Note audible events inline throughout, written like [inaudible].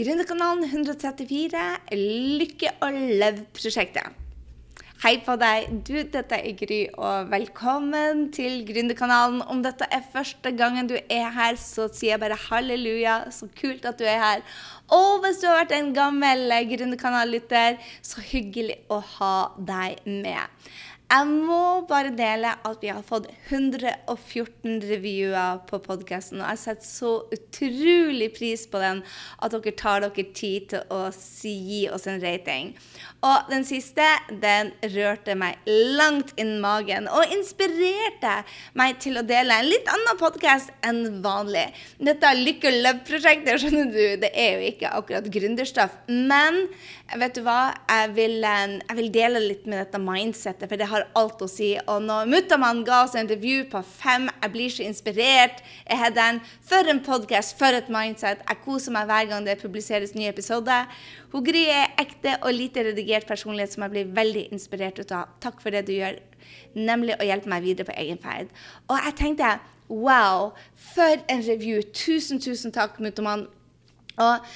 Gründerkanalen 134, Lykke og lev-prosjektet. Hei på deg. Du, dette er Gry, og velkommen til Gründerkanalen. Om dette er første gangen du er her, så sier jeg bare halleluja. Så kult at du er her. Og hvis du har vært en gammel Gründerkanal-lytter, så hyggelig å ha deg med. Jeg må bare dele at vi har fått 114 reviewer på podkasten. Og jeg setter så utrolig pris på den, at dere tar dere tid til å si, gi oss en rating. Og den siste, den rørte meg langt innen magen og inspirerte meg til å dele en litt annen podkast enn vanlig. Dette Lykke Love-prosjektet, skjønner du, det er jo ikke akkurat gründerstoff. Men vet du hva, jeg vil, eh, jeg vil dele litt med dette mindsettet, for det har alt å si. Og når Muttamann ga oss en review på fem, jeg blir så inspirert. Jeg har den. For en podkast, for et mindset. Jeg koser meg hver gang det publiseres nye episoder. Hun Gry er ekte og lite redigert personlighet som jeg blir veldig inspirert ut av. Takk for det du gjør, nemlig å hjelpe meg videre på egen ferd. Og jeg tenkte wow, for en review. Tusen, tusen takk, Muttamann. Og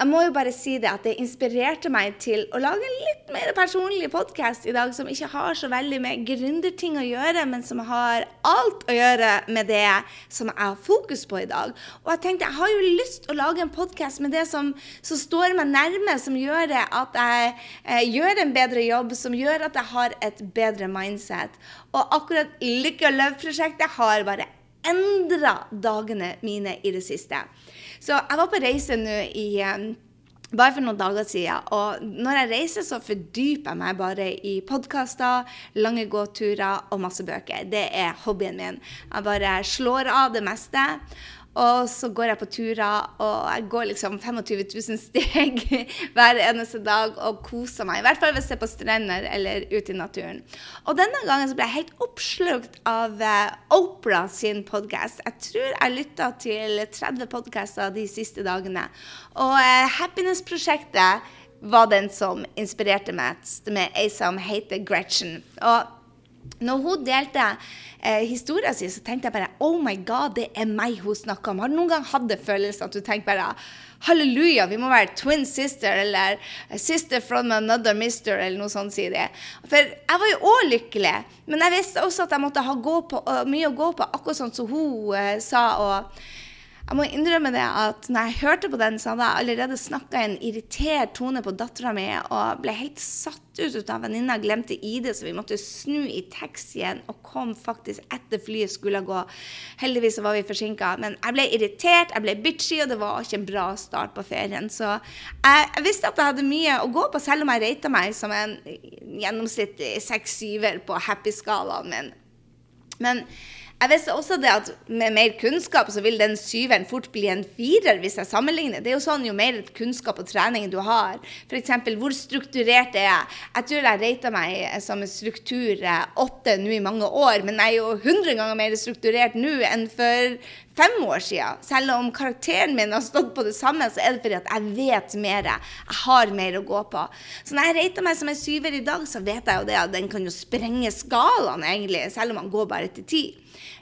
jeg må jo bare si det at det inspirerte meg til å lage en litt mer personlig podkast i dag, som ikke har så veldig med gründerting å gjøre, men som har alt å gjøre med det som jeg har fokus på i dag. Og jeg tenkte jeg har jo lyst til å lage en podkast med det som, som, står meg nærme, som gjør at jeg eh, gjør en bedre jobb, som gjør at jeg har et bedre mindset. Og akkurat Lykke og løv-prosjektet har bare endra dagene mine i det siste. Så jeg var på reise nå i um, bare for noen dager siden. Og når jeg reiser, så fordyper jeg meg bare i podkaster, lange gåturer og masse bøker. Det er hobbyen min. Jeg bare slår av det meste. Og så går jeg på turer, og jeg går liksom 25 000 steg [laughs] hver eneste dag og koser meg. I hvert fall hvis jeg er på strender eller ute i naturen. Og denne gangen så ble jeg helt oppslukt av Oprah Opera sin podkast. Jeg tror jeg lytta til 30 podkaster de siste dagene. Og uh, Happiness-prosjektet var den som inspirerte meg med ei som heter Gretchen. Og når hun delte eh, historien sin, så tenkte jeg bare Oh my God, det er meg hun snakker om. Har du noen gang hatt det følelsen at du tenker bare Halleluja, vi må være twin sister eller sister from another mister, eller noe sånt, sier de. For jeg var jo òg lykkelig, men jeg visste også at jeg måtte ha på, uh, mye å gå på, akkurat sånn som hun eh, sa. og jeg må innrømme det at når jeg hørte på den, så hadde jeg allerede snakka en irritert tone på dattera mi og ble helt satt ut av venninna glemte ID, så vi måtte snu i taxien og kom faktisk etter flyet skulle gå. Heldigvis var vi forsinka, men jeg ble irritert, jeg ble bitchy, og det var ikke en bra start på ferien. Så jeg visste at jeg hadde mye å gå på, selv om jeg rata meg som en gjennomsnittlig seks-syver på happy-skalaen min. Men jeg visste også det at med mer kunnskap så vil den syveren fort bli en firer hvis jeg sammenligner. Det er jo sånn jo mer kunnskap og trening du har. F.eks. hvor strukturert er jeg? Jeg tror jeg reita meg som en struktur åtte nå i mange år, men jeg er jo hundre ganger mer strukturert nå enn for fem år siden. Selv om karakteren min har stått på det samme, så er det fordi at jeg vet mer. Jeg har mer å gå på. Så når jeg reiter meg som en syver i dag, så vet jeg jo det at den kan jo sprenge skalaen, egentlig, selv om man går bare til ti.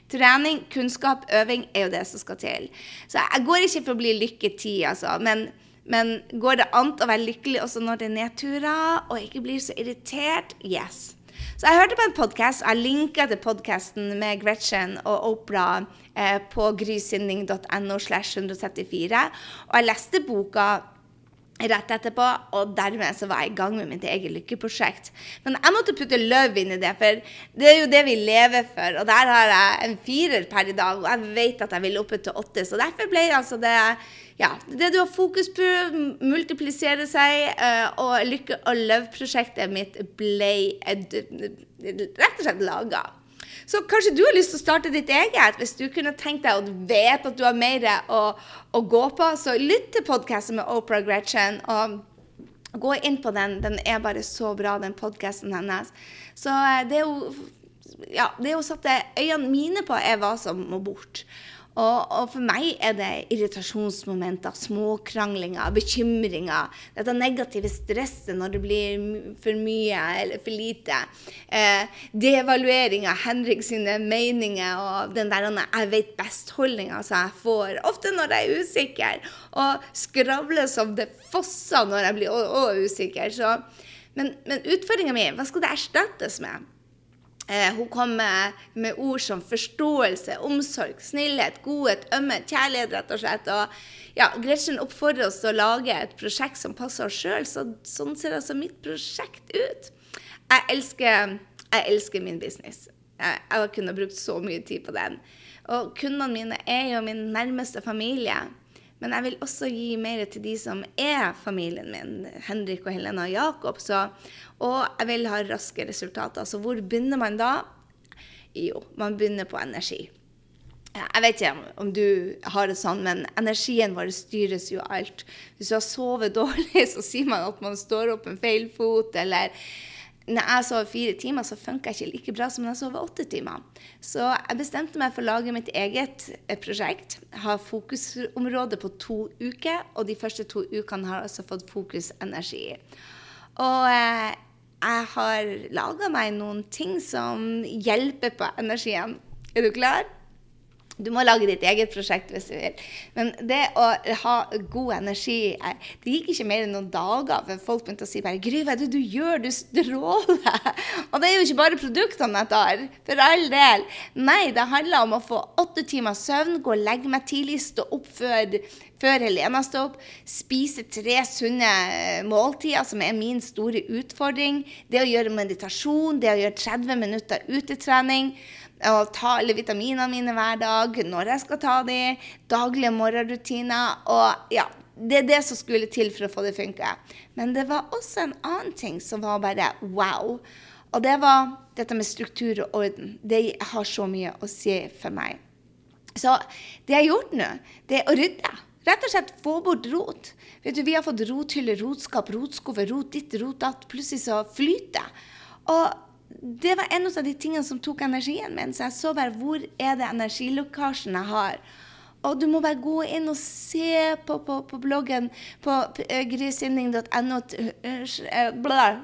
Trening, kunnskap, øving er jo det som skal til. Så jeg går ikke for å bli lykke ti, altså. Men, men, går det an å være lykkelig også når det er nedturer, og ikke blir så irritert? Yes. Så jeg hørte på en podkast, jeg linka til podkasten med Gretchen og Opera eh, på grysynding.no slash 134. Og jeg leste boka rett etterpå, og dermed så var jeg i gang med mitt eget lykkeprosjekt. Men jeg måtte putte løv inn i det, for det er jo det vi lever for. Og der har jeg en firer per i dag, og jeg vet at jeg vil opp til åtte. Så derfor ble altså det ja, det du har fokus på, multiplisere seg, eh, og lykke- og løv-prosjektet mitt ble rett og slett laga. Så kanskje du har lyst til å starte ditt eget, hvis du kunne tenkt deg og vet at du har mer å, å gå på. Så lytt til podkasten med Oprah Gretchen. og Gå inn på den. Den er bare så bra, den podkasten hennes. Så eh, det er ja, det hun satte øynene mine på, er hva som må bort. Og, og, for meg er det irritasjonsmomenter, småkranglinger, bekymringer. Dette negative stresset når det blir for mye eller for lite. Eh, devaluering av Henrik sine meninger og den der 'jeg vet best'-holdninga som jeg får, ofte når jeg er usikker. Og skravler som det fosser når jeg blir òg usikker. Så, men men utfordringa mi, hva skal det erstattes med? Eh, hun kommer med, ord som forståelse, omsorg, snillhet, godhet, ømhet, kjærlighet, rett og slett. Og ja, Gretchen oppfordrer oss til å lage et prosjekt som passer oss sjøl. Så, sånn ser altså mitt prosjekt ut. Jeg elsker, jeg elsker min business. Jeg, jeg kunne brukt så mye tid på den. Og kundene mine er jo min nærmeste familie. Men jeg vil også gi mer til de som er familien min, Henrik og Helena og Jakob. Så, og jeg vil ha raske resultater. Så hvor begynner man da? Jo, man begynner på energi. Jeg vet ikke om du har det sånn, men energien vår styres jo alt. Hvis du har sovet [laughs] dårlig, så sier man at man står opp med feil fot, eller når jeg sov fire timer, så funka jeg ikke like bra som når jeg sov åtte timer. Så jeg bestemte meg for å lage mitt eget eh, prosjekt. Ha fokusområde på to uker, og de første to ukene har jeg også fått fokus energi. Og eh, jeg har laga meg noen ting som hjelper på energien. Er du klar? Du må lage ditt eget prosjekt hvis du vil. Men det å ha god energi Det gikk ikke mer enn noen dager før folk begynte å si bare 'Gry, hva er det du gjør? Du stråler.' [laughs] Og det er jo ikke bare produktene jeg tar. For all del. Nei, det handler om å få åtte timer søvn, gå og legge meg tidlig, stå opp før, før Helena står opp, spise tre sunne eh, måltider, som er min store utfordring. Det å gjøre meditasjon, det å gjøre 30 minutter utetrening å ta alle vitaminene mine hver dag, når jeg skal ta de, daglige morgenrutiner. Og ja, det er det som skulle til for å få det funke. Men det var også en annen ting som var bare wow. Og det var dette med struktur og orden. Det har så mye å si for meg. Så det jeg har gjort nå, det er å rydde. Rett og slett få bort rot. Vet du, Vi har fått rothylle, rotskap, rotskuffe, rot ditt, rot datt. Plutselig så flyter Og det var en av de tingene som tok energien min. Så jeg så bare hvor er det energilokasjen jeg har. Og du må bare gå inn og se på, på, på bloggen på grisinning.no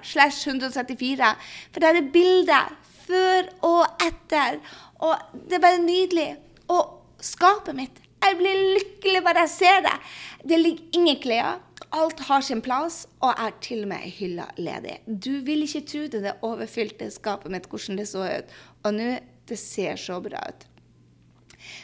slash 134. For der er bilder før og etter. Og det er bare nydelig. Og skapet mitt Jeg blir lykkelig bare jeg ser det. Det ligger ingen klær. Alt har sin plass, og er til og med ei ledig. Du vil ikke tro det, det overfylte skapet mitt, hvordan det så ut. Og nå, det ser så bra ut.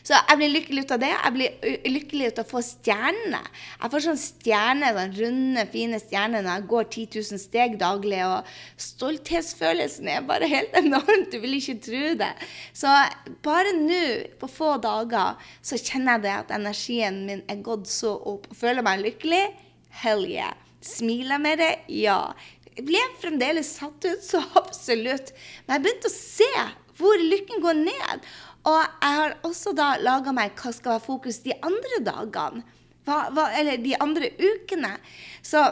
Så jeg blir lykkelig ut av det. Jeg blir lykkelig ut av å få stjernene. Jeg får sånn stjerne, sånn runde, fine stjerner når jeg går 10 000 steg daglig. Og stolthetsfølelsen er bare helt [laughs] enormt. Du vil ikke tro det. Så bare nå, på få dager, så kjenner jeg det at energien min er gått så opp. og Føler meg lykkelig Hell yeah. Smiler jeg med det? Ja. Jeg ble fremdeles satt ut, så [laughs] absolutt. Men jeg begynte å se hvor lykken går ned. Og jeg har også da laga meg hva skal være fokus de andre dagene. Hva, hva, eller de andre ukene. Så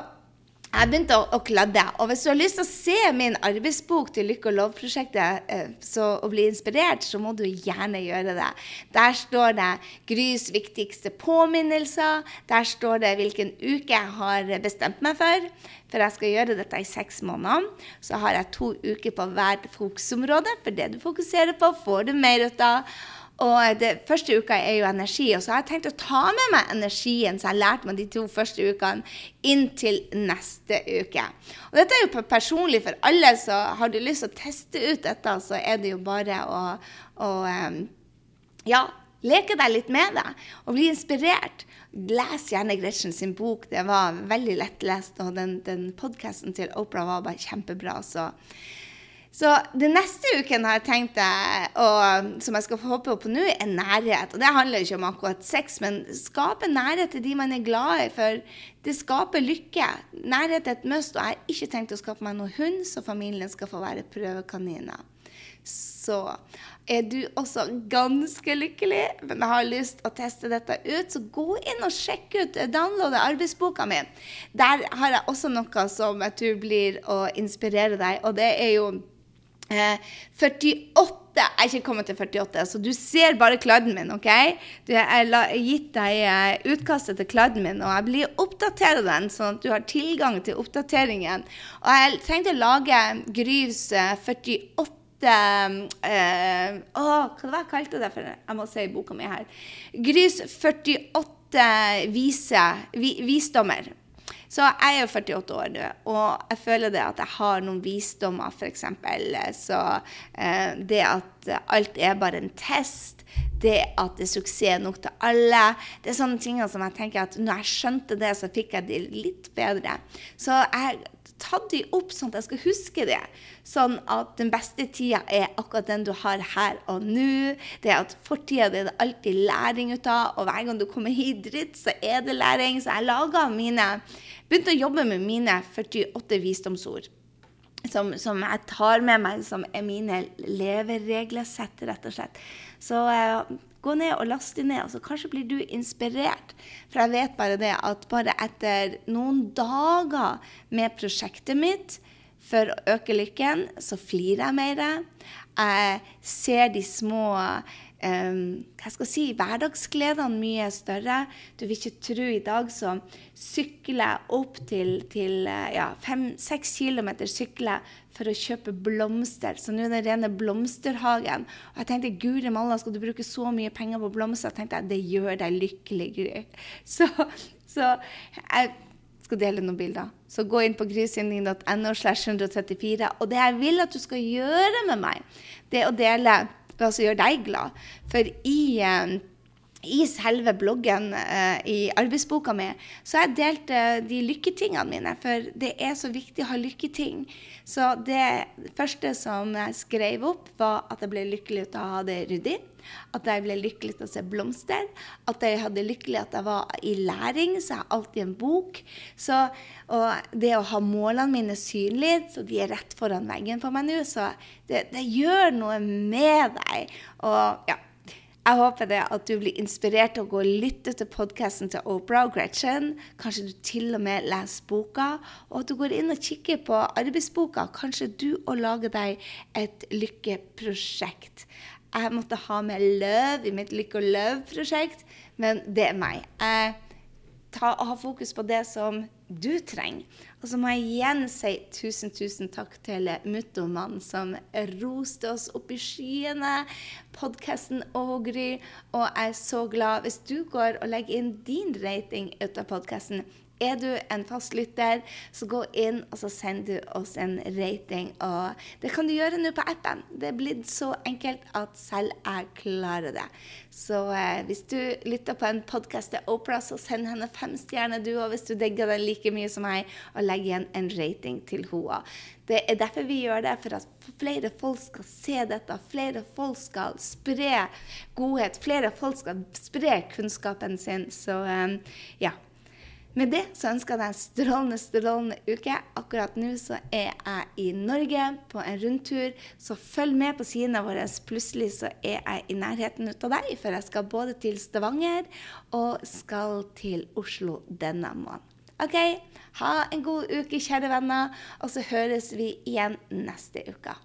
jeg begynte å, å, kladde. Og hvis du har lyst til å se min arbeidsbok til Lykke og lov-prosjektet eh, og bli inspirert, så må du gjerne gjøre det. Der står det Grys viktigste påminnelser. Der står det hvilken uke jeg har bestemt meg for. For jeg skal gjøre dette i seks måneder. Så har jeg to uker på hvert fokusområde. For det du fokuserer på, får du mer ut av. Og det første uka er jo energi. Og så har jeg tenkt å ta med meg energien som jeg har lært meg de to første ukene, inn til neste uke. Og dette er jo personlig for alle, så har du lyst til å teste ut dette, så er det jo bare å, å ja, leke deg litt med det og bli inspirert. Les gjerne Gretchen sin bok. Det var veldig lettlest, og den, den podkasten til Opera var bare kjempebra. så så den neste uken har jeg tenkt og som jeg skal få håpe på nå, er nærhet. Og det handler ikke om akkurat sex, men skape nærhet til de man er glad i. For det skaper lykke. Nærhet er et must. Og jeg har ikke tenkt å skaffe meg noen hund, så familien skal få være prøvekaniner. Så er du også ganske lykkelig, men har lyst å teste dette ut, så gå inn og sjekk ut, downloade arbeidsboka mi. Der har jeg også noe som jeg tror blir å inspirere deg, og det er jo Eh, 48 Jeg er ikke kommet til 48, så du ser bare kladden min, OK? Du, jeg har gitt deg eh, utkastet til kladden min, og jeg blir oppdatere den, sånn at du har tilgang til oppdateringen. Og jeg trengte å lage Grys 48 eh, Å, hva var jeg kalte det for? Jeg må se i boka mi her. Grys 48 vise, vi, visdommer. Så jeg er jo 48 år nå, og jeg føler det at jeg har noen visdommer, f.eks. Så eh, det at alt er bare en test, det at det er suksess nok til alle, det er sånne ting som jeg tenker at når jeg skjønte det, så fikk jeg det litt bedre. Så jeg tatt de opp sånn at jeg skal huske det. Sånn at den beste tida er akkurat den du har her og nå. Det at Fortida er det alltid læring ut av, og hver gang du kommer hit dritt, så er det læring. Så jeg laga mine Begynte å jobbe med mine 48 visdomsord. Som, som, jeg tar med meg, som er mine levereglesett, rett og slett. Så eh, gå ned og last dem ned, og så kanskje blir du inspirert. For jeg vet bare det at bare etter noen dager med prosjektet mitt for å øke lykken, så flirer jeg mer. Jeg ser de små um, hva skal jeg si, hverdagsgledene mye større. Du vil ikke tro i dag så sykler jeg opp til, til eh, ja, fem-seks kilometer sykler for å kjøpe blomster. Så nå er det rene blomsterhagen. Og jeg tenkte guri malla, skal du bruke så mye penger på blomster? Jeg tenkte jeg, det gjør deg lykkelig, Gry. [laughs] Så, så jeg skal dele noen bilder. Så gå inn på grysynding.no slash 134. Og det jeg vil at du skal gjøre med meg, det er å dele hva som gjør deg glad. For i, i selve bloggen uh, i arbeidsboka mi så har jeg delt uh, de lykketingene mine. For det er så viktig å ha lykketing. Så det første som jeg skrev opp, var at jeg ble lykkelig av å ha det ryddig. At jeg ble lykkelig til å se blomster. At jeg hadde lykkelig at jeg var i læring, så jeg har alltid en bok. Så, og det å ha målene mine synlige, så de er rett foran veggen for meg nå, så det, det gjør noe med deg. Og ja, jeg håper det at du blir inspirert til å gå og lytte til podkasten til Oprah og Gretchen. Kanskje du til og med leser boka, og at du går inn og kikker på arbeidsboka. Kanskje du òg lager deg et lykkeprosjekt. Jeg måtte ha med løv i mitt Lykke og løv-prosjekt, men det er meg. Jeg tar har fokus på det som du trenger. Og så må jeg igjen si tusen, tusen takk til Muttomann, som roste oss opp i skyene. Podkasten Ågry. Og jeg er så glad hvis du går og legger inn din rating ut av podkasten. Er du en fastlytter, så gå inn og så send du oss en rating. Og det kan du gjøre nå på appen. Det er blitt så enkelt at selv jeg klarer det. Så eh, hvis du lytter på en podkast til Opera, så send henne fem stjerner, du òg, hvis du digger den like mye som meg, og legg igjen en rating til henne. Det er derfor vi gjør det, for at flere folk skal se dette. Flere folk skal spre godhet. Flere folk skal spre kunnskapen sin. Så eh, ja. Med det så ønsker jeg deg en strålende, strålende uke. Akkurat nå så er jeg i Norge på en rundtur, så følg med på sidene våre. Plutselig så er jeg i nærheten ut av deg, for jeg skal både til Stavanger og skal til Oslo denne måneden. OK, ha en god uke, kjære venner, og så høres vi igjen neste uke.